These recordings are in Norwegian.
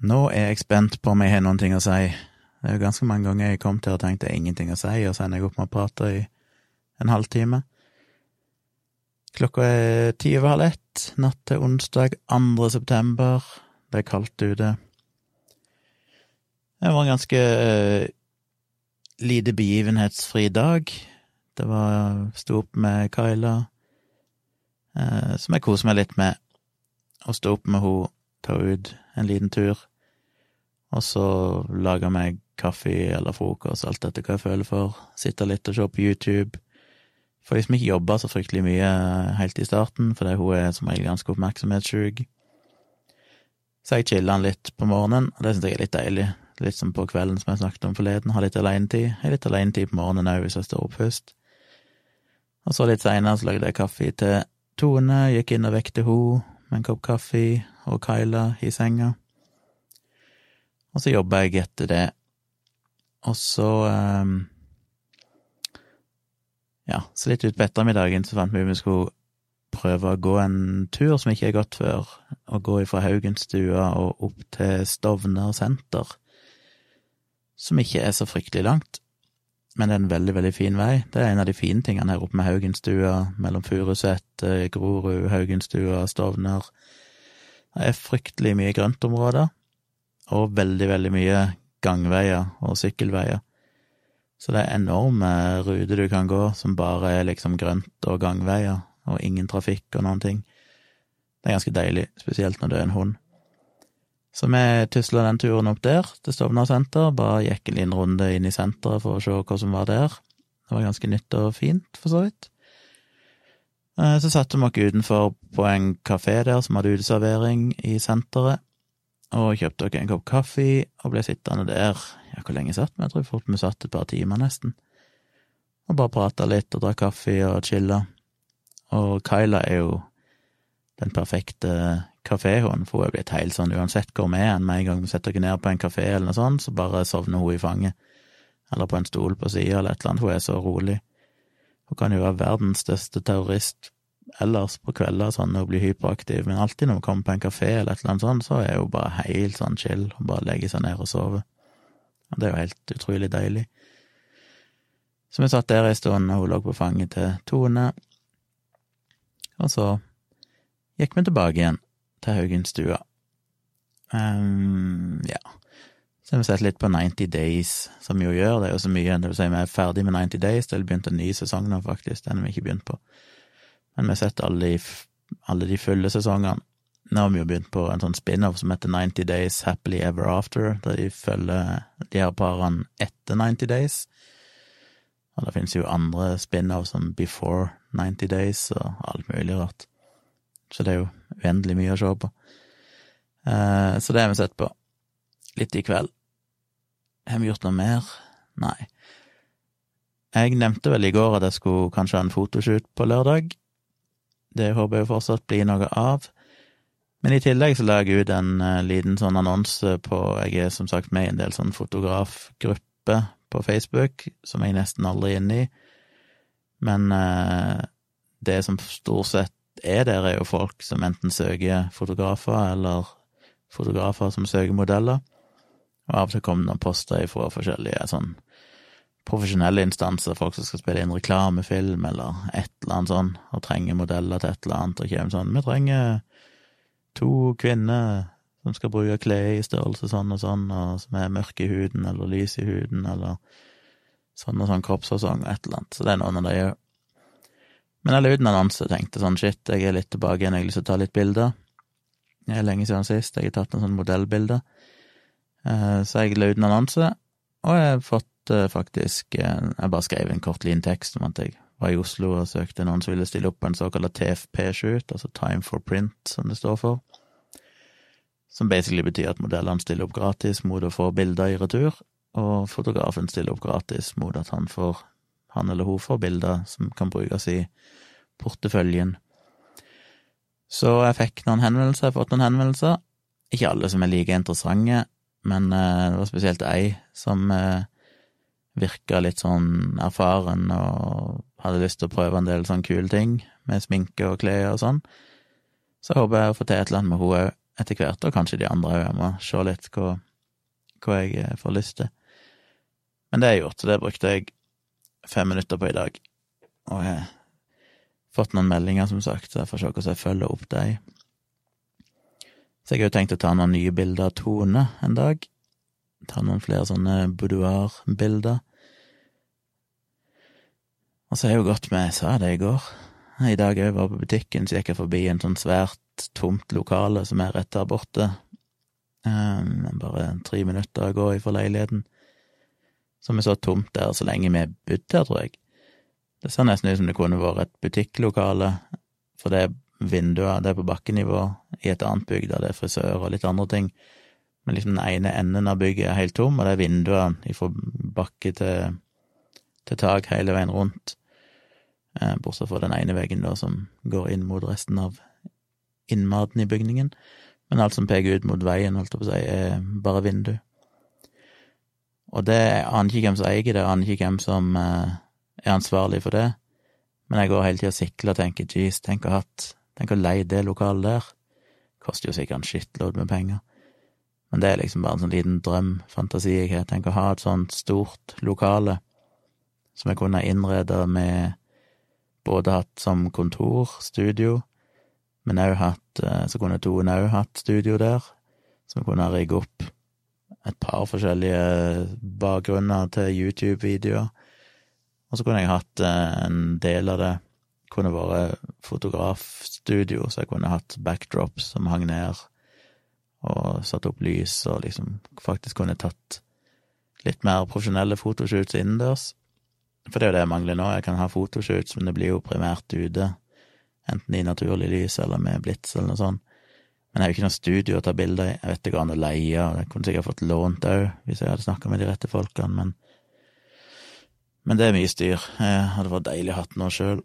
Nå er jeg spent på om jeg har noen ting å si. Det er jo ganske mange ganger jeg kom til og tenkte ingenting å si, og så ender jeg opp med å prate i en halvtime. Klokka er ti over halv ett natt til onsdag 2. september. Det er kaldt ute. Det var en ganske uh, lite begivenhetsfri dag. Det var Sto opp med Kyla, uh, som jeg koser meg litt med. Å stå opp med henne, ta ut en liten tur og så lage meg kaffe eller frokost, alt etter hva jeg føler for. Sitte litt og se på YouTube. Får liksom ikke jobba så fryktelig mye helt i starten, fordi hun er som regel ganske oppmerksomhetssjuk. Så jeg chiller litt på morgenen, og det syns jeg er litt deilig. Litt som på kvelden som jeg snakket om forleden, ha litt alenetid. Har litt alenetid på morgenen òg, hvis jeg står opp først. Og så litt seinere så lagde jeg kaffe til Tone, gikk inn og vekte henne med en kopp kaffe og Kyla i senga. Og så jobba jeg etter det. Og så um, Ja, så litt utpå ettermiddagen så fant vi ut vi skulle prøve å gå en tur som ikke er gått før. Å gå ifra Haugenstua og opp til Stovner senter. Som ikke er så fryktelig langt, men det er en veldig, veldig fin vei. Det er en av de fine tingene her oppe med Haugenstua, mellom Furuset, Grorud, Haugenstua, Stovner. Det er fryktelig mye grøntområder og veldig, veldig mye gangveier og sykkelveier. Så det er enorme ruter du kan gå som bare er liksom grønt og gangveier, og ingen trafikk og noen ting. Det er ganske deilig, spesielt når du er en hund. Så vi tusla den turen opp der, til Stovner senter, bare gikk en liten runde inn i senteret for å se hva som var der. Det var ganske nytt og fint, for så vidt. Eh, så satte vi oss utenfor på en kafé der som hadde uteservering i senteret, og kjøpte dere en kopp kaffe og ble sittende der. Ja, hvor lenge satt vi? Jeg tror fort vi satt et par timer, nesten. Og bare prata litt og drakk kaffe og chilla. Og Kyla er jo den perfekte kaféhunden, for hun er blitt helt sånn uansett hvor vi er, med en gang vi setter dere ned på en kafé eller noe sånt, så bare sovner hun i fanget. Eller på en stol på sida eller et eller annet. Hun er så rolig. Hun kan jo være verdens største terrorist ellers på kvelder sånn og blir hyperaktiv, men alltid når vi kommer på en kafé eller et eller annet sånt, så er hun bare helt sånn chill og bare legger seg ned og sover. Og det er jo helt utrolig deilig. Så vi satt der ei stund, og hun lå på fanget til Tone. Og så gikk vi tilbake igjen til Haugenstua. Um, ja. Så har vi sett litt på 90 Days, som jo gjør. Det er jo så mye. Det vil si, vi er ferdig med 90 Days. Det har begynt en ny sesong nå, faktisk. Den har vi ikke begynt på. Men vi har sett alle de, alle de fulle sesongene. Nå har vi jo begynt på en sånn spin-off som heter 90 Days Happily Ever After, der de følger de her parene etter 90 Days. Og det finnes jo andre spin-off som Before 90 Days og alt mulig rart. Så det er jo uendelig mye å se på. Eh, så det har vi sett på. Litt i kveld. Har vi gjort noe mer? Nei. Jeg nevnte vel i går at jeg skulle kanskje ha en fotoshoot på lørdag. Det håper jeg fortsatt blir noe av. Men i tillegg så la jeg ut en uh, liten sånn annonse på Jeg er som sagt med i en del sånn fotografgrupper på Facebook, som jeg nesten aldri er inne i. Men uh, det som stort sett er der, er jo folk som enten søker fotografer, eller fotografer som søker modeller. Og av og til kommer det noen poster fra forskjellige sånn profesjonelle instanser, folk som skal spille inn reklamefilm eller et eller annet sånn, og trenger modeller til et eller annet, og kommer sånn Vi trenger to kvinner som skal bruke klær i størrelse sånn og sånn, og som er mørke i huden eller lys i huden, eller sånn og sånn kroppsfasong og et eller annet. Så det er noen av de òg. Men jeg la ut en annonse og tenkte sånn shit, jeg er litt tilbake igjen, jeg har lyst til å ta litt bilder. Det er lenge siden sist, jeg har tatt en sånn modellbilder. Eh, så jeg la ut en annonse, og jeg har fått søkte faktisk eh, Jeg bare skrev en kort liten tekst om at jeg var i Oslo og søkte noen som ville stille opp på en såkalt TFP-shoot, altså Time for Print, som det står for. Som basically betyr at modellene stiller opp gratis mot å få bilder i retur, og fotografen stiller opp gratis mot at han får han eller hun får bilder som kan brukes i porteføljen. Så jeg fikk noen henvendelser, jeg har fått noen henvendelser. Ikke alle som er like interessante, men eh, det var spesielt ei som eh, virka litt sånn erfaren og hadde lyst til å prøve en del sånn kule ting med sminke og klær og sånn. Så håper jeg å få til et eller annet med henne òg. etter hvert, og kanskje de andre òg. Jeg må se litt hva, hva jeg eh, får lyst til. Men det har jeg gjort, så det brukte jeg fem minutter på i dag. Og jeg har fått noen meldinger, som sagt, så jeg får se hvordan jeg følger opp dem. Så jeg har jo tenkt å ta noen nye bilder av Tone en dag. Ta noen flere sånne boudoir-bilder. Og så har jeg jo gått med, jeg sa det i går, i dag òg var på butikken, så gikk jeg forbi en sånn svært tomt lokale som er rett der borte. Um, bare tre minutter å gå ifra leiligheten. Som er så tomt der så lenge vi har bodd der, tror jeg. Det ser nesten ut som det kunne vært et butikklokale, for det er vinduer, det er på bakkenivå, i et annet bygg der det er frisør og litt andre ting. Men liksom den ene enden av bygget er helt tom, og det er vinduer fra bakke til, til tak hele veien rundt. Eh, bortsett fra den ene veggen, da, som går inn mot resten av innmaten i bygningen. Men alt som peker ut mot veien, holdt jeg på å si, er bare vindu. Og det aner ikke hvem som eier det, aner ikke hvem som eh, er ansvarlig for det. Men jeg går hele tida og sikler og tenker jeez, tenk å hatt Tenk å leie det lokalet der. Koster jo sikkert en skittlodd med penger. Men det er liksom bare en sånn liten drøm, fantasi jeg har. Tenk å ha et sånt stort lokale som jeg kunne innrede med både hatt som kontor, studio, men òg hatt eh, Så kunne Toen òg hatt studio der, som kunne rigge opp et par forskjellige bakgrunner til YouTube-videoer. Og så kunne jeg hatt eh, en del av det kunne vært fotografstudio, så jeg kunne hatt backdrops som hang ned, og satt opp lys, og liksom faktisk kunne tatt litt mer profesjonelle fotoshoots innendørs. For det er jo det jeg mangler nå. Jeg kan ha fotoshoots, men det blir jo primært ute. Enten i naturlig lys eller med blits eller noe sånt. Men jeg har jo ikke noe studio å ta bilder i. Jeg vet ikke an å leie, og jeg kunne sikkert fått lånt òg, hvis jeg hadde snakka med de rette folkene, men Men det er mye styr. Jeg hadde vært deilig å ha noe sjøl.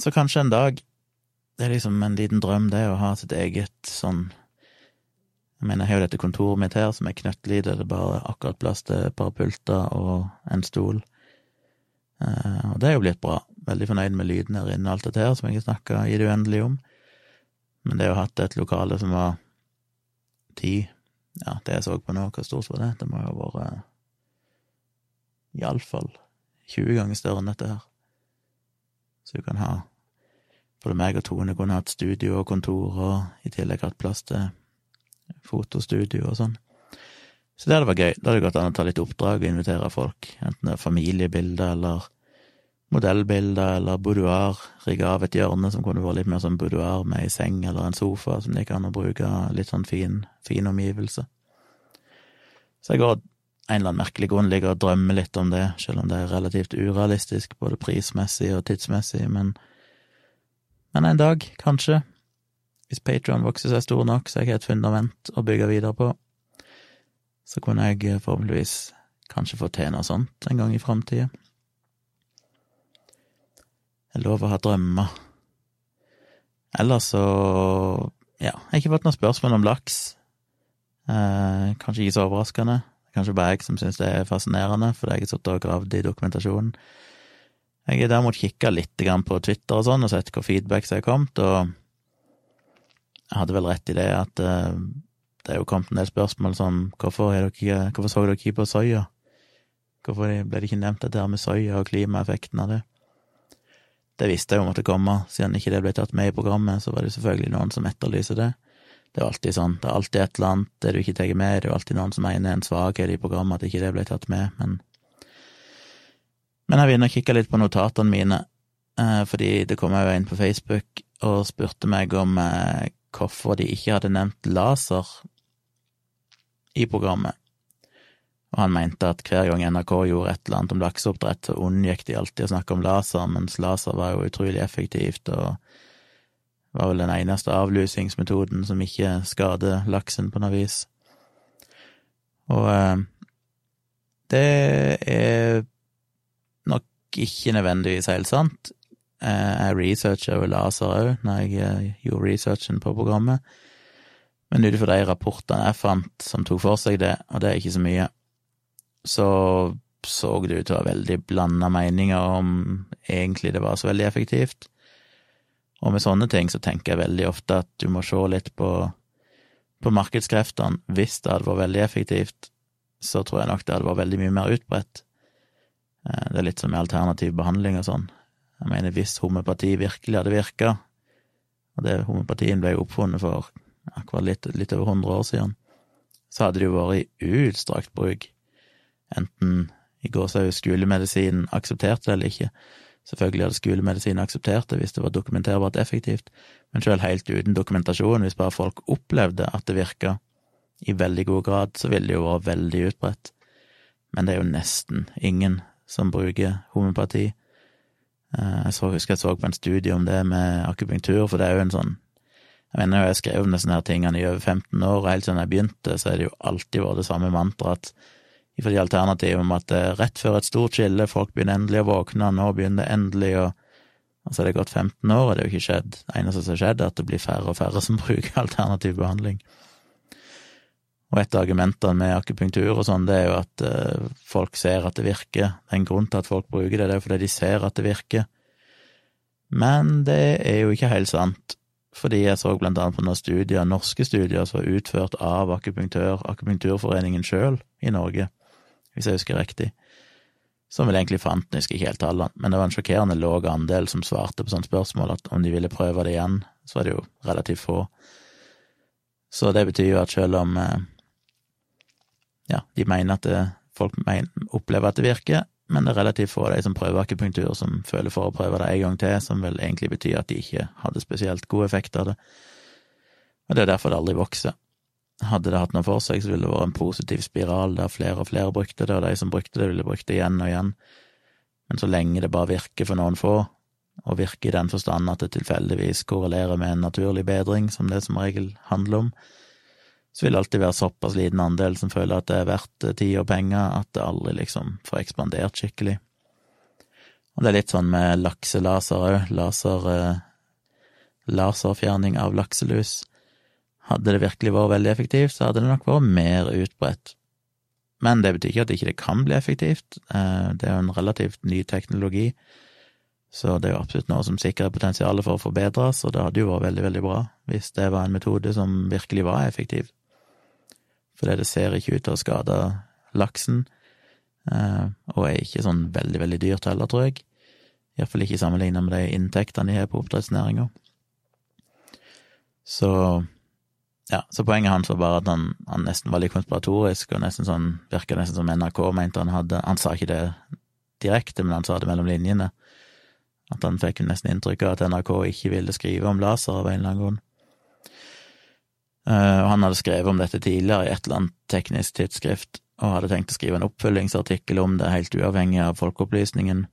Så kanskje en dag Det er liksom en liten drøm, det, å ha sitt eget sånn jeg mener, jeg har jo dette kontoret mitt her, som er knøttlite, det er bare akkurat plass til et par pulter og en stol. Uh, og det er jo blitt bra. Veldig fornøyd med lyden her inne og alt dette her, som jeg har snakka i det uendelige om. Men det å ha hatt et lokale som var ti Ja, det jeg så på nå, hvor stort var det? Det må jo ha vært iallfall 20 ganger større enn dette her. Så du kan ha Både meg og Tone kunne hatt studio og kontor, og i tillegg hatt plass til fotostudio og sånn. Så det hadde vært gøy. Da hadde det gått an å ta litt oppdrag og invitere folk, enten det er familiebilder eller modellbilder eller boudoir, rigge av et hjørne som kunne vært litt mer sånn boudoir med ei seng eller en sofa som det gikk an å bruke, litt sånn fin, fin omgivelse. Så jeg går en eller annen merkelig grunn ligger og drømmer litt om det, selv om det er relativt urealistisk, både prismessig og tidsmessig, men, men en dag, kanskje, hvis Patron vokser seg stor nok, så jeg har et fundament å bygge videre på, så kunne jeg eh, forhåpentligvis kanskje få til noe sånt en gang i framtida. Jeg lover å ha drømmer. Ellers så, ja, jeg har ikke fått noe spørsmål om laks. Eh, kanskje ikke så overraskende. Kanskje bare jeg som syns det er fascinerende, fordi jeg har sittet og gravd i dokumentasjonen. Jeg har derimot kikka litt på Twitter og sånn, og sett hvor feedback som er kommet, og jeg hadde vel rett i det at uh, det er jo kommet en del spørsmål som hvorfor, dere, hvorfor så dere ikke på soya? Hvorfor ble det ikke nevnt dette her med soya og klimaeffekten av det? Det visste jeg jo måtte komme, siden ikke det ble tatt med i programmet, så var det selvfølgelig noen som etterlyser det. Det er alltid sånn, det er alltid et eller annet det du ikke tar med, det er jo alltid noen som mener en svakhet i programmet at ikke det ble tatt med, men Men jeg vil å kikke litt på notatene mine, eh, fordi det kom jo en på Facebook og spurte meg om eh, hvorfor de ikke hadde nevnt laser i programmet. Og han mente at hver gang NRK gjorde et eller annet om lakseoppdrett, så unngikk de alltid å snakke om laser, mens laser var jo utrolig effektivt og var vel den eneste avlusingsmetoden som ikke skader laksen på noe vis. Og eh, det er nok ikke nødvendigvis helt sant. Eh, jeg researcha jo laser òg når jeg eh, gjorde researchen på programmet, men ut ifra de rapportene jeg fant som tok for seg det, og det er ikke så mye, så så det ut til å være veldig blanda meninger om egentlig det var så veldig effektivt. Og med sånne ting så tenker jeg veldig ofte at du må se litt på, på markedskreftene. Hvis det hadde vært veldig effektivt, så tror jeg nok det hadde vært veldig mye mer utbredt. Eh, det er litt som med alternativ behandling og sånn. Jeg mener, hvis homopati virkelig hadde virka, og det homopatien ble oppfunnet for akkurat litt, litt over 100 år siden, så hadde det jo vært i utstrakt bruk, enten i gåsehud skolemedisin aksepterte det eller ikke. Selvfølgelig hadde skolemedisin akseptert det hvis det var dokumenterbart effektivt, men selv helt uten dokumentasjon, hvis bare folk opplevde at det virka i veldig god grad, så ville det jo vært veldig utbredt. Men det er jo nesten ingen som bruker homopati. Eh, jeg så, husker jeg så på en studie om det med akupunktur, for det er jo en sånn Jeg mener jeg skrev om disse her tingene i over 15 år, og helt siden jeg begynte, så er det jo alltid vært det samme mantraet de alternativene om at er rett før et stort skille, folk begynner endelig å våkne, nå begynner det endelig å Og så er det gått 15 år, og det er jo ikke skjedd. Det eneste som har skjedd, er at det blir færre og færre som bruker alternativ behandling. Og et av argumentene med akupunktur og sånn, det er jo at uh, folk ser at det virker. Det er en grunn til at folk bruker det, det er fordi de ser at det virker. Men det er jo ikke helt sant, fordi jeg så blant annet på noen studier, norske studier som var utført av akupunktør, Akupunkturforeningen sjøl i Norge, hvis jeg husker riktig, som vel egentlig fant, jeg husker helt tallene, men det var en sjokkerende lav andel som svarte på sånt spørsmål, at om de ville prøve det igjen, så var det jo relativt få. Så det betyr jo at selv om eh, ja, de mener at det, folk mener, opplever at det virker, men det er relativt få av de som prøver akupunktur, som føler for å prøve det en gang til, som vel egentlig betyr at de ikke hadde spesielt god effekt av det. Og det er derfor det aldri vokser. Hadde det hatt noe for seg, så ville det vært en positiv spiral der flere og flere brukte det, og de som brukte det, ville brukt det igjen og igjen. Men så lenge det bare virker for noen få, og virker i den forstand at det tilfeldigvis korrelerer med en naturlig bedring, som det som regel handler om, så vil det alltid være såpass liten andel som føler at det er verdt tid og penger, at det aldri liksom får ekspandert skikkelig. Og det er litt sånn med lakselaser òg, laser, eh, laserfjerning av lakselus. Hadde det virkelig vært veldig effektivt, så hadde det nok vært mer utbredt. Men det betyr ikke at det ikke kan bli effektivt, eh, det er jo en relativt ny teknologi, så det er jo absolutt noe som sikrer potensialet for å forbedres, og det hadde jo vært veldig, veldig bra hvis det var en metode som virkelig var effektiv fordi det ser ikke ut til å skade laksen, eh, og er ikke sånn veldig, veldig dyrt heller, tror jeg. Iallfall ikke sammenlignet med de inntektene de har på oppdrettsnæringa. Så ja, så poenget hans var bare at han, han, nesten var litt konspiratorisk, og nesten sånn, virka nesten som NRK mente han hadde Han sa ikke det direkte, men han sa det mellom linjene. At han fikk nesten inntrykk av at NRK ikke ville skrive om laser av en eller annen grunn. Eh, og han hadde skrevet om dette tidligere i et eller annet teknisk tidsskrift, og hadde tenkt å skrive en oppfølgingsartikkel om det, helt uavhengig av folkeopplysningen,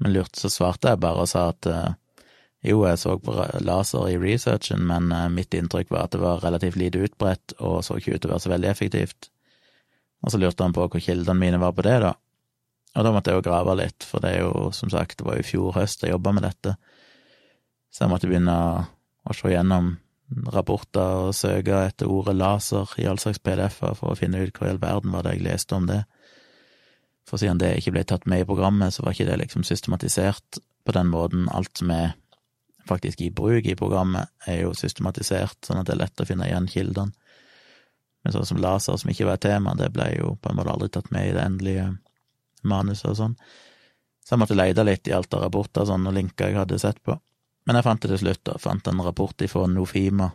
men lurte, så svarte jeg bare og sa at eh, jo, jeg så på laser i researchen, men eh, mitt inntrykk var at det var relativt lite utbredt og så ikke ut til å være så veldig effektivt. Og så lurte han på hvor kildene mine var på det, da. Og da måtte jeg jo grave litt, for det er jo, som sagt, det var jo i fjor høst jeg jobba med dette, så jeg måtte begynne å se gjennom rapporter og søke etter ordet laser i all slags PDF-er for å finne ut hva i all verden var det jeg leste om det. For siden det ikke ble tatt med i programmet, så var ikke det liksom systematisert på den måten. Alt som er faktisk i bruk i programmet, er jo systematisert, sånn at det er lett å finne igjen kildene. Men sånn som laser, som ikke var et tema, det ble jo på en måte aldri tatt med i det endelige manuset og sånn. Så jeg måtte lete litt i alt av rapporter sånn, og linker jeg hadde sett på. Men jeg fant det til slutt, og fant en rapport fra Nofima,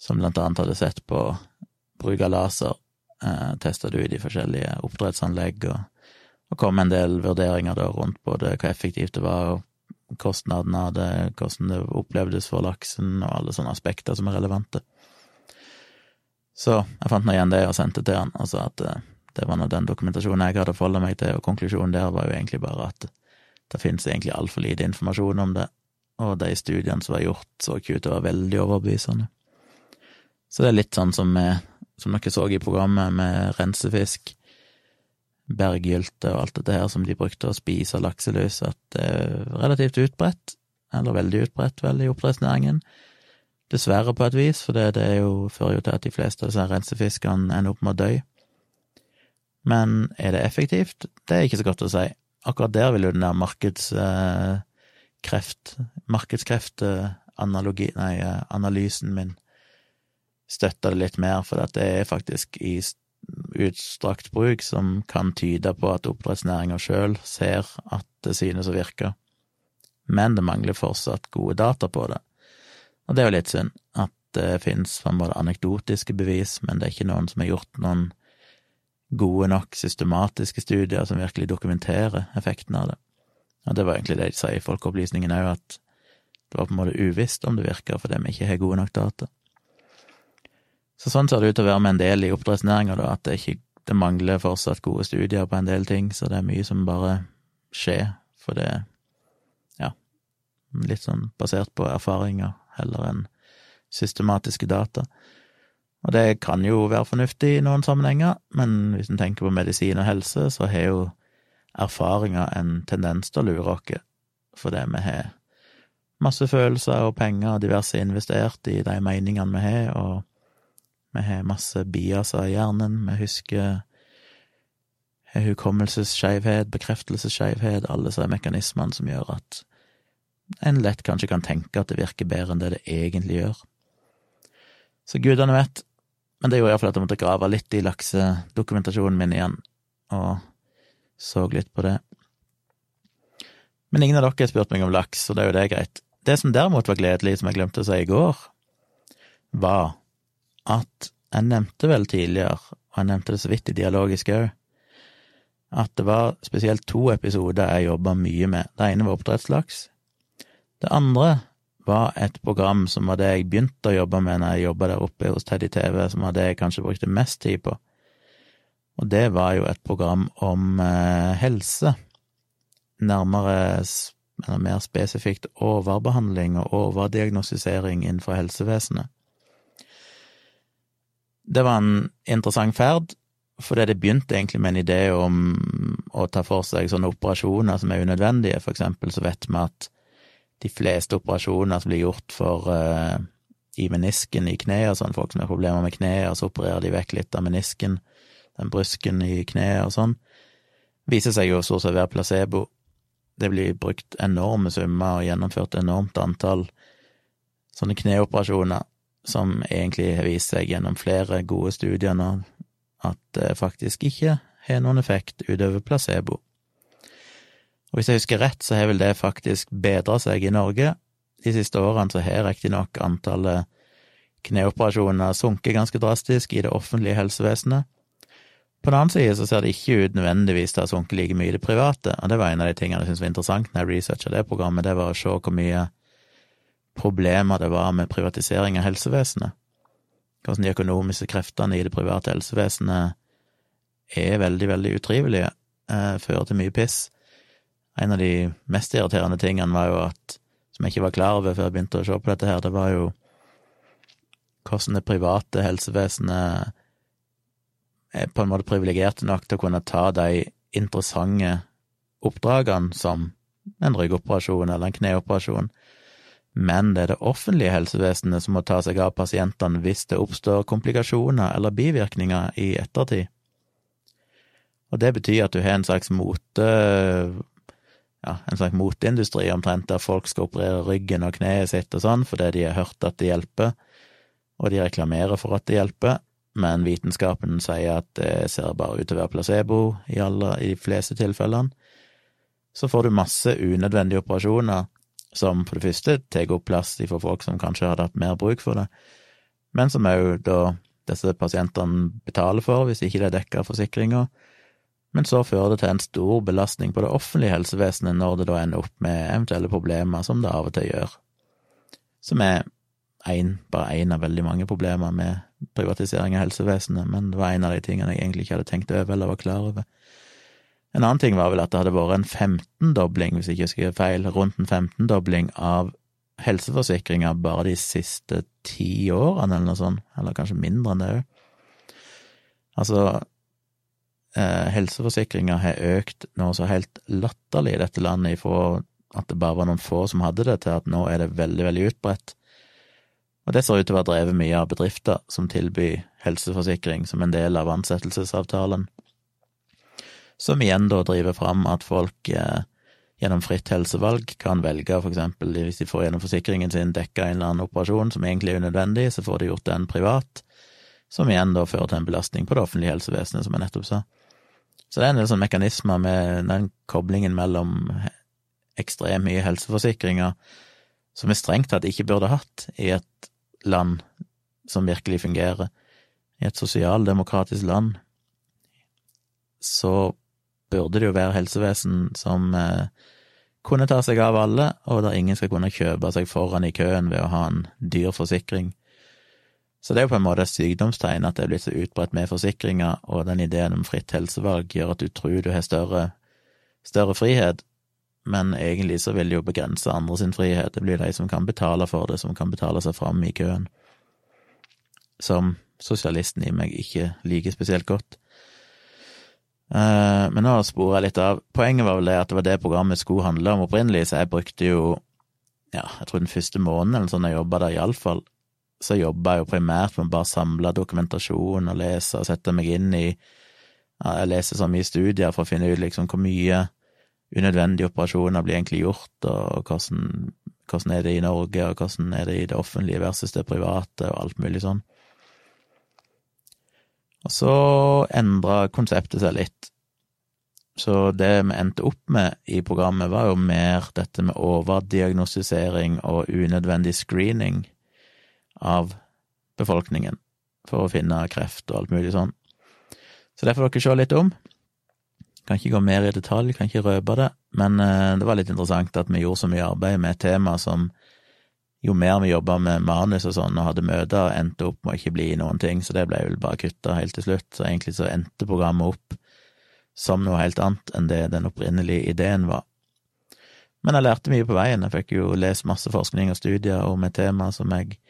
som blant annet hadde sett på bruk av laser, eh, testa det ut i forskjellige oppdrettsanlegg, og, og kom en del vurderinger da rundt både hva effektivt det var, og kostnadene av det, hvordan det opplevdes for laksen, og alle sånne aspekter som er relevante. Så jeg fant nå igjen det og sendte til han, og sa at eh, det var nå den dokumentasjonen jeg hadde forholdt meg til, og konklusjonen der var jo egentlig bare at det finnes egentlig altfor lite informasjon om det, og de studiene som var gjort, så ikke ut til å være veldig overbevisende. Så det er litt sånn som, med, som dere så i programmet med rensefisk, berggylte og alt dette her som de brukte å spise lakselus, at det er relativt utbredt, eller veldig utbredt, vel, i oppdrettsnæringen. Dessverre, på et vis, for det, det jo, fører jo til at de fleste av disse rensefiskene ender opp med å dø. Men er det effektivt? Det er ikke så godt å si. Akkurat der vil jo den der markeds... Eh, kreft, markedskreftanalogi, nei, analysen min støtter det litt mer, for det er faktisk i utstrakt bruk som kan tyde på at oppdrettsnæringa sjøl ser at det synes å virke, men det mangler fortsatt gode data på det. Og det er jo litt synd at det finnes på en måte anekdotiske bevis, men det er ikke noen som har gjort noen gode nok systematiske studier som virkelig dokumenterer effekten av det. Og det var egentlig det de sa i Folkeopplysningen òg, at det var på en måte uvisst om det virker fordi vi ikke har gode nok data. Så sånn ser det ut til å være med en del i oppdrettsnæringa, da, at det, ikke, det mangler fortsatt gode studier på en del ting, så det er mye som bare skjer, for det ja, litt sånn basert på erfaringer heller enn systematiske data. Og det kan jo være fornuftig i noen sammenhenger, men hvis en tenker på medisin og helse, så har jo erfaringer en tendens til å lure oss, fordi vi har masse følelser og penger og diverse investert i de meningene vi har, og vi har masse biaser i hjernen, vi husker hukommelsesskeivhet, bekreftelsesskeivhet, alle disse mekanismene som gjør at en lett kanskje kan tenke at det virker bedre enn det det egentlig gjør. Så gudene vet, men det gjorde iallfall at jeg måtte grave litt i laksedokumentasjonen min igjen, og så litt på det. Men ingen av dere har spurt meg om laks, så det er jo det greit. Det som derimot var gledelig, som jeg glemte å si i går, var at jeg nevnte vel tidligere, og jeg nevnte det så vidt i dialogisk òg, at det var spesielt to episoder jeg jobba mye med. Det ene var oppdrettslaks. Det andre var et program som var det jeg begynte å jobbe med når jeg jobba der oppe hos Teddy TV, som var det jeg kanskje brukte mest tid på. Og det var jo et program om eh, helse, nærmere, eller mer spesifikt overbehandling og overdiagnostisering innenfor helsevesenet. Det var en interessant ferd, fordi det begynte egentlig med en idé om å ta for seg sånne operasjoner som er unødvendige. For eksempel så vet vi at de fleste operasjoner som blir gjort for uh, i menisken i kneet, sånn folk som har problemer med kneet, så opererer de vekk litt av menisken, den brysken i kneet og sånn, viser seg jo stort sett å være placebo. Det blir brukt enorme summer og gjennomført enormt antall sånne kneoperasjoner som egentlig har vist seg gjennom flere gode studier nå at det faktisk ikke har noen effekt utover placebo. Og hvis jeg husker rett, så har vel det faktisk bedra seg i Norge. De siste årene så har riktignok antallet kneoperasjoner sunket ganske drastisk i det offentlige helsevesenet. På den annen side så ser det ikke ut nødvendigvis til å ha sunket like mye i det private, og det var en av de tingene jeg syntes var interessant når jeg researcha det programmet, det var å se hvor mye problemer det var med privatisering av helsevesenet. Hvordan de økonomiske kreftene i det private helsevesenet er veldig, veldig utrivelige, eh, fører til mye piss. En av de mest irriterende tingene var jo at, som jeg ikke var klar over før jeg begynte å se på dette her, det var jo hvordan det private helsevesenet er på en måte privilegerte nok til å kunne ta de interessante oppdragene som en ryggoperasjon eller en kneoperasjon, men det er det offentlige helsevesenet som må ta seg av pasientene hvis det oppstår komplikasjoner eller bivirkninger i ettertid. Og det betyr at du har en slags mote ja, en slags moteindustri omtrent, der folk skal operere ryggen og kneet sitt og sånn fordi de har hørt at det hjelper, og de reklamerer for at det hjelper, men vitenskapen sier at det ser bare ut til å være placebo i, alle, i de fleste tilfellene. Så får du masse unødvendige operasjoner som for det første tar opp plass for folk som kanskje hadde hatt mer bruk for det, men som òg da disse pasientene betaler for hvis ikke det er dekka av forsikringa. Men så fører det til en stor belastning på det offentlige helsevesenet når det da ender opp med eventuelle problemer, som det av og til gjør. Som er en, bare én av veldig mange problemer med privatisering av helsevesenet, men det var en av de tingene jeg egentlig ikke hadde tenkt over eller var klar over. En annen ting var vel at det hadde vært en 15-dobling, hvis jeg ikke husker feil, rundt en 15-dobling av helseforsikringer bare de siste ti årene, eller noe sånt, eller kanskje mindre enn det òg. Altså, eh, helseforsikringer har økt noe så helt latterlig i dette landet, ifra at det bare var noen få som hadde det, til at nå er det veldig, veldig utbredt. Og det ser ut til å være drevet mye av bedrifter som tilbyr helseforsikring som en del av ansettelsesavtalen som igjen da driver fram at folk eh, gjennom fritt helsevalg kan velge, for eksempel hvis de får gjennom forsikringen sin dekka en eller annen operasjon som egentlig er unødvendig, så får de gjort den privat, som igjen da fører til en belastning på det offentlige helsevesenet, som jeg nettopp sa. Så det er en del sånne mekanismer med den koblingen mellom ekstremt mye helseforsikringer som vi strengt tatt ikke burde hatt i et land som virkelig fungerer. I et sosialdemokratisk land så burde det jo være helsevesen som eh, kunne ta seg av alle, og der ingen skal kunne kjøpe seg foran i køen ved å ha en dyr forsikring. Så det er jo på en måte et sykdomstegn at det er blitt så utbredt med forsikringer, og den ideen om fritt helsevalg gjør at du tror du har større, større frihet, men egentlig så vil det jo begrense andre sin frihet. Det blir de som kan betale for det, som kan betale seg fram i køen. Som sosialisten i meg ikke liker spesielt godt. Uh, men nå sporer jeg litt av. Poenget var vel det at det var det programmet skulle handle om opprinnelig, så jeg brukte jo, ja, jeg tror den første måneden eller sånn jeg jobba der, iallfall, så jobba jeg jo primært med å bare samle dokumentasjon og lese og sette meg inn i ja, Jeg leser så mye studier for å finne ut liksom hvor mye unødvendige operasjoner blir egentlig gjort, og hvordan, hvordan er det i Norge, og hvordan er det i det offentlige versus det private, og alt mulig sånn. Og så endra konseptet seg litt. Så det vi endte opp med i programmet, var jo mer dette med overdiagnostisering og unødvendig screening av befolkningen for å finne kreft og alt mulig sånn. Så det får dere se litt om. Kan ikke gå mer i detalj, kan ikke røpe det, men eh, det var litt interessant at vi gjorde så mye arbeid med et tema som jo mer vi jobba med manus og sånn og hadde møter, endte opp med å ikke bli noen ting, så det ble vel bare kutta helt til slutt. Så egentlig så endte programmet opp som noe helt annet enn det den opprinnelige ideen var. Men jeg lærte mye på veien, jeg fikk jo lest masse forskning og studier om et tema som jeg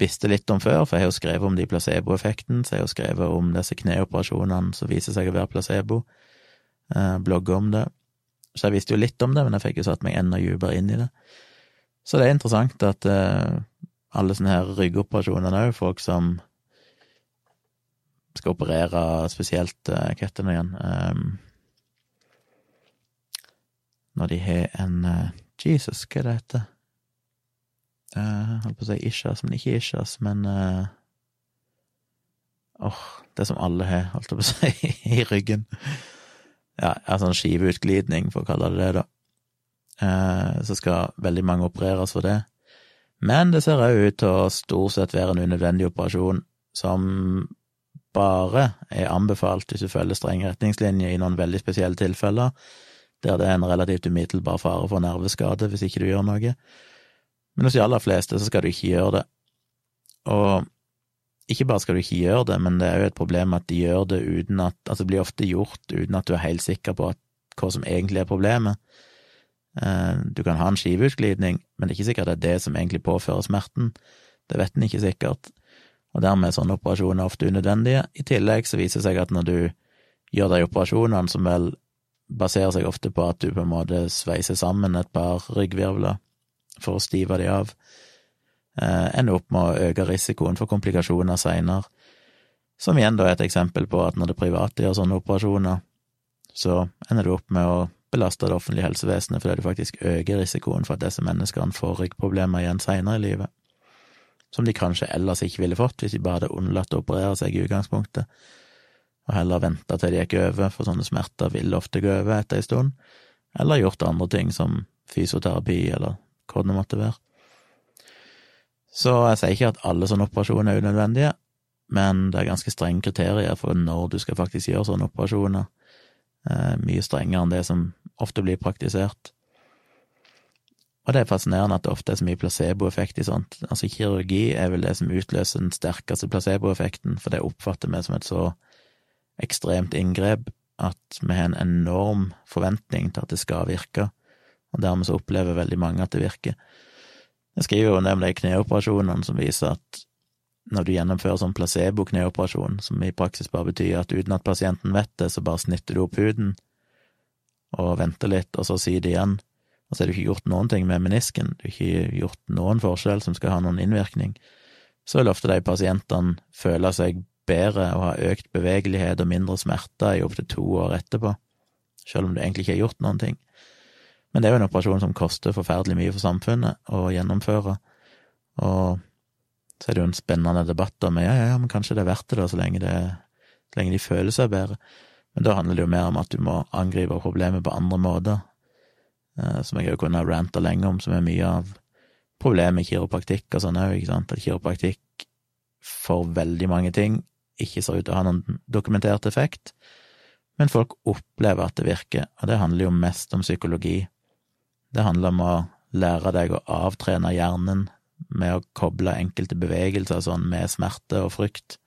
visste litt om før, for jeg har jo skrevet om de placeboeffekten, så jeg har jo skrevet om disse kneoperasjonene som viser seg å være placebo, eh, blogger om det. Så jeg visste jo litt om det, men jeg fikk jo satt meg enda dypere inn i det. Så det er interessant at uh, alle sånne her ryggoperasjoner òg, folk som skal operere spesielt uh, kettene igjen um, Når de har en uh, Jesus, hva er det heter? Uh, holdt på å si Ishas, men ikke Ishas, men uh, oh, det som alle har, holdt jeg på å si, i ryggen. Ja, altså en skiveutglidning, for å kalle det det, da. Eh, så skal veldig mange opereres for det. Men det ser òg ut til å stort sett være en unødvendig operasjon som bare er anbefalt hvis du følger strenge retningslinjer i noen veldig spesielle tilfeller, der det er en relativt umiddelbar fare for nerveskade hvis ikke du gjør noe. Men hos de aller fleste så skal du ikke gjøre det. Og ikke bare skal du ikke gjøre det, men det er jo et problem at de gjør det uten at Altså, det blir ofte gjort uten at du er helt sikker på at, hva som egentlig er problemet. Eh, du kan ha en skiveutglidning, men det er ikke sikkert det er det som egentlig påfører smerten. Det vet en ikke sikkert, og dermed er sånne operasjoner ofte unødvendige. I tillegg så viser det seg at når du gjør de operasjonene, som vel baserer seg ofte på at du på en måte sveiser sammen et par ryggvirvler for å stive de av, ender opp med å øke risikoen for komplikasjoner seinere. Som igjen da er et eksempel på at når det private gjør sånne operasjoner, så ender du opp med å belaste det offentlige helsevesenet fordi du faktisk øker risikoen for at disse menneskene får ryggproblemer igjen seinere i livet, som de kanskje ellers ikke ville fått hvis de bare hadde unnlatt å operere seg i utgangspunktet, og heller venta til de gikk over, for sånne smerter vil ofte gå over etter ei stund, eller gjort andre ting som fysioterapi eller hva det måtte være. Så jeg sier ikke at alle sånne operasjoner er unødvendige, men det er ganske strenge kriterier for når du skal faktisk gjøre sånne operasjoner Eh, mye strengere enn det som ofte blir praktisert. Og det er fascinerende at det ofte er så mye placeboeffekt i sånt. Altså, kirurgi er vel det som utløser den sterkeste placeboeffekten, for det oppfatter vi som et så ekstremt inngrep at vi har en enorm forventning til at det skal virke, og dermed så opplever veldig mange at det virker. Jeg skriver jo nemlig de kneoperasjonene som viser at når du gjennomfører sånn placebo-kneoperasjon, som i praksis bare betyr at uten at pasienten vet det, så bare snitter du opp huden og venter litt, og så sier det igjen, og så har du ikke gjort noen ting med menisken, du har ikke gjort noen forskjell som skal ha noen innvirkning, så vil ofte de pasientene føle seg bedre og ha økt bevegelighet og mindre smerter i opptil to år etterpå, selv om du egentlig ikke har gjort noen ting. Men det er jo en operasjon som koster forferdelig mye for samfunnet å gjennomføre, og så er det jo en spennende debatt om ja, ja, ja, men kanskje det er verdt det, da, så lenge, det, så lenge de føler seg bedre. Men da handler det jo mer om at du må angripe problemet på andre måter, eh, som jeg jo kunne ha ranta lenge om, som er mye av problemet i kiropraktikk og sånn òg, ikke sant, at kiropraktikk for veldig mange ting ikke ser ut til å ha noen dokumentert effekt, men folk opplever at det virker, og det handler jo mest om psykologi. Det handler om å lære deg å avtrene hjernen med å koble enkelte bevegelser sånn med smerte og frykt.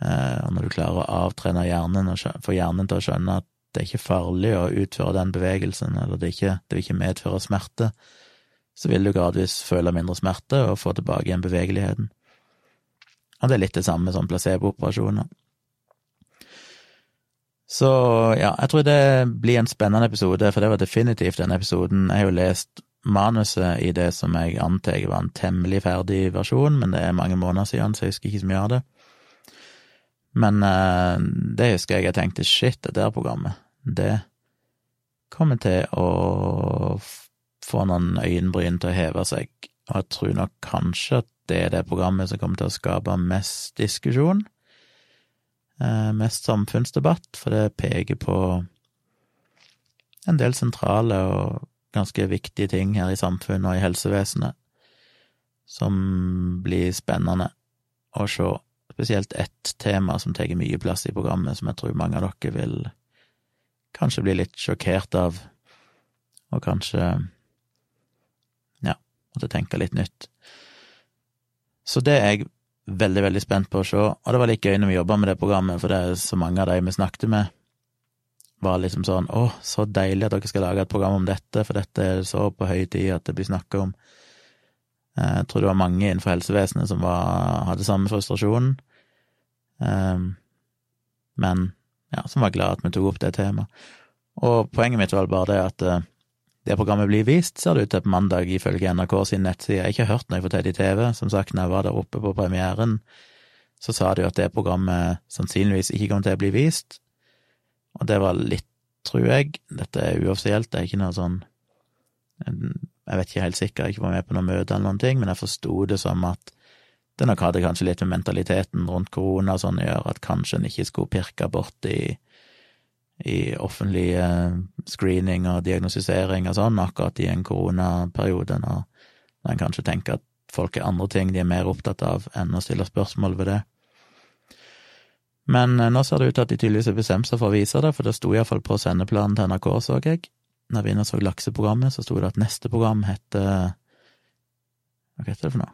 Eh, og når du klarer å avtrene hjernen og få hjernen til å skjønne at det er ikke farlig å utføre den bevegelsen, eller det, ikke, det vil ikke medføre smerte, så vil du gradvis føle mindre smerte og få tilbake igjen bevegeligheten. Og det er litt det samme som placebooperasjoner. Så ja, jeg tror det blir en spennende episode, for det var definitivt den episoden. Jeg har jo lest manuset i det som jeg antar var en temmelig ferdig versjon, men det er mange måneder siden, så jeg husker ikke så mye av det. Men eh, det husker jeg jeg tenkte shit, det der programmet, det kommer til å få noen øyenbryn til å heve seg, og jeg tror nok kanskje at det er det programmet som kommer til å skape mest diskusjon, mest samfunnsdebatt, for det peker på en del sentrale og ganske viktige ting her i samfunnet og i helsevesenet som blir spennende å se. Spesielt ett tema som tar mye plass i programmet, som jeg tror mange av dere vil kanskje bli litt sjokkert av, og kanskje ja, måtte tenke litt nytt. Så det er jeg veldig, veldig spent på å se, og det var litt gøy når vi jobba med det programmet, for det er så mange av de vi snakket med, var liksom sånn Å, så deilig at dere skal lage et program om dette, for dette er så på høy tid at det blir snakka om. Eh, jeg tror det var mange innenfor helsevesenet som var, hadde samme frustrasjonen, um, men ja, som var glad at vi tok opp det temaet. Og poenget mitt var bare det at uh, det programmet blir vist, ser det ut til på mandag, ifølge NRK sin nettside. Jeg har ikke hørt noe fra Teddy TV. Som sagt, når jeg var der oppe på premieren, så sa de jo at det programmet sannsynligvis ikke kom til å bli vist. Og det var litt, tror jeg, dette er uoffisielt, det er ikke noe sånn Jeg vet ikke helt sikkert, jeg var med på noe møte eller noen ting, men jeg forsto det som at det nok hadde kanskje litt med mentaliteten rundt korona sånn å gjøre, at kanskje en ikke skulle pirke borti i offentlig screening og diagnostisering og sånn, akkurat i en koronaperiode, når, en kanskje tenker at folk er andre ting de er mer opptatt av enn å stille spørsmål ved det. Men eh, nå ser det ut til at de tydeligvis har bestemt seg for å vise det, for det sto iallfall på sendeplanen til NRK, så jeg. Når vi så lakseprogrammet, så sto det at neste program heter Hva heter det for noe?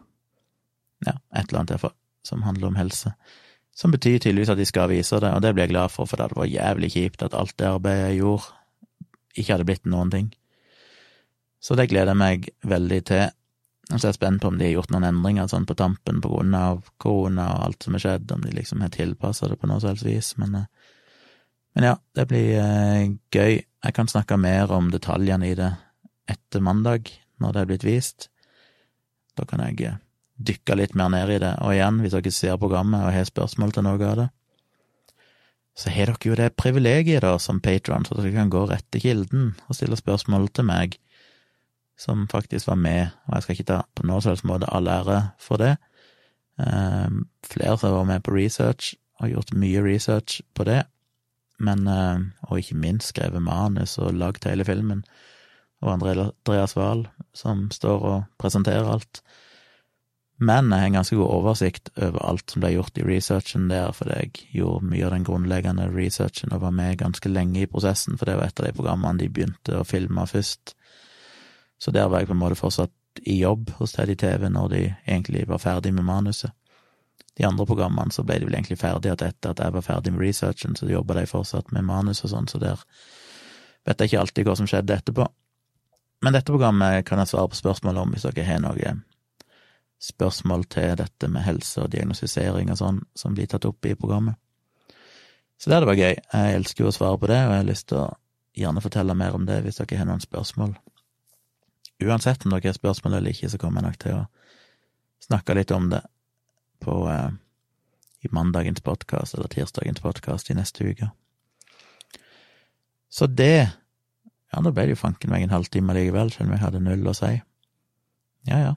Ja, et eller annet iallfall, som handler om helse. Som betyr tydeligvis at de skal vise det, og det blir jeg glad for, for det hadde vært jævlig kjipt at alt det arbeidet jeg gjorde, ikke hadde blitt noen ting. Så det gleder jeg meg veldig til. Så er jeg spent på om de har gjort noen endringer sånn på tampen på grunn av korona og alt som har skjedd, om de liksom har tilpassa det på noe slags vis, men, eh, men ja, det blir eh, gøy. Jeg kan snakke mer om detaljene i det etter mandag, når det er blitt vist. Da kan jeg eh, dykke litt mer ned i det, og igjen, hvis dere ser programmet og har spørsmål til noe av det, så har dere jo det privilegiet, da, som patron, så dere kan gå rett til kilden og stille spørsmål til meg som faktisk var med, og jeg skal ikke ta på noen slags måte all ære for det. Um, flere som var med på research, har gjort mye research på det, men, uh, og ikke minst skrevet manus og lagd hele filmen, og Andreas Wahl, som står og presenterer alt. Men jeg har en ganske god oversikt over alt som ble gjort i researchen der, fordi jeg gjorde mye av den grunnleggende researchen og var med ganske lenge i prosessen, for det var et av de programmene de begynte å filme først. Så der var jeg på en måte fortsatt i jobb hos Teddy TV når de egentlig var ferdig med manuset. De andre programmene så ble de vel egentlig ferdige etter at jeg var ferdig med researchen, så jobba de fortsatt med manus og sånn, så der vet jeg ikke alltid hva som skjedde etterpå. Men dette programmet kan jeg svare på spørsmål om hvis dere har noe spørsmål til dette med helse og diagnostisering og sånn som blir tatt opp i programmet. Så det hadde vært gøy. Jeg elsker jo å svare på det, og jeg har lyst til å gjerne fortelle mer om det hvis dere har noen spørsmål. Uansett om dere har spørsmål eller ikke, så kommer jeg nok til å snakke litt om det på eh, i mandagens podkast eller tirsdagens podkast i neste uke. Så det Ja, da ble det jo fanken meg en halvtime likevel, selv om jeg hadde null å si. Ja, ja.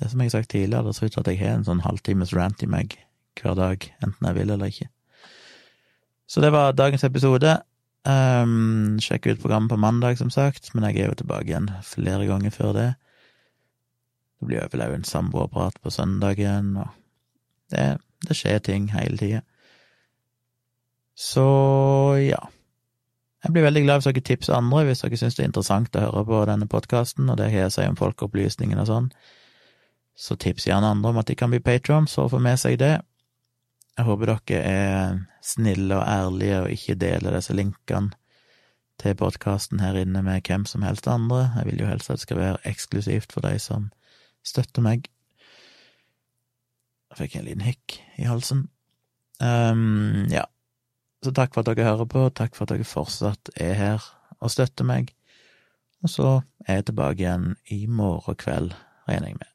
Det som jeg har sagt tidligere, det ser ut til at jeg har en sånn halvtimes rant i meg hver dag, enten jeg vil eller ikke. Så det var dagens episode. Um, sjekk ut programmet på mandag, som sagt, men jeg er jo tilbake igjen flere ganger før det. Det blir vel òg en samboerprat på søndagen, og det, det skjer ting hele tida. Så ja. Jeg blir veldig glad hvis dere tipser andre, hvis dere syns det er interessant å høre på denne podkasten, og det har jeg å si om folkeopplysningen og sånn. Så tips gjerne andre om at de kan bli patrons og få med seg det. Jeg håper dere er snille og ærlige og ikke deler disse linkene til podkasten her inne med hvem som helst andre. Jeg vil jo helst at det skal være eksklusivt for de som støtter meg. Jeg fikk en liten hikk i halsen. Um, ja, så takk for at dere hører på, takk for at dere fortsatt er her og støtter meg. Og så er jeg tilbake igjen i morgen kveld, regner jeg med.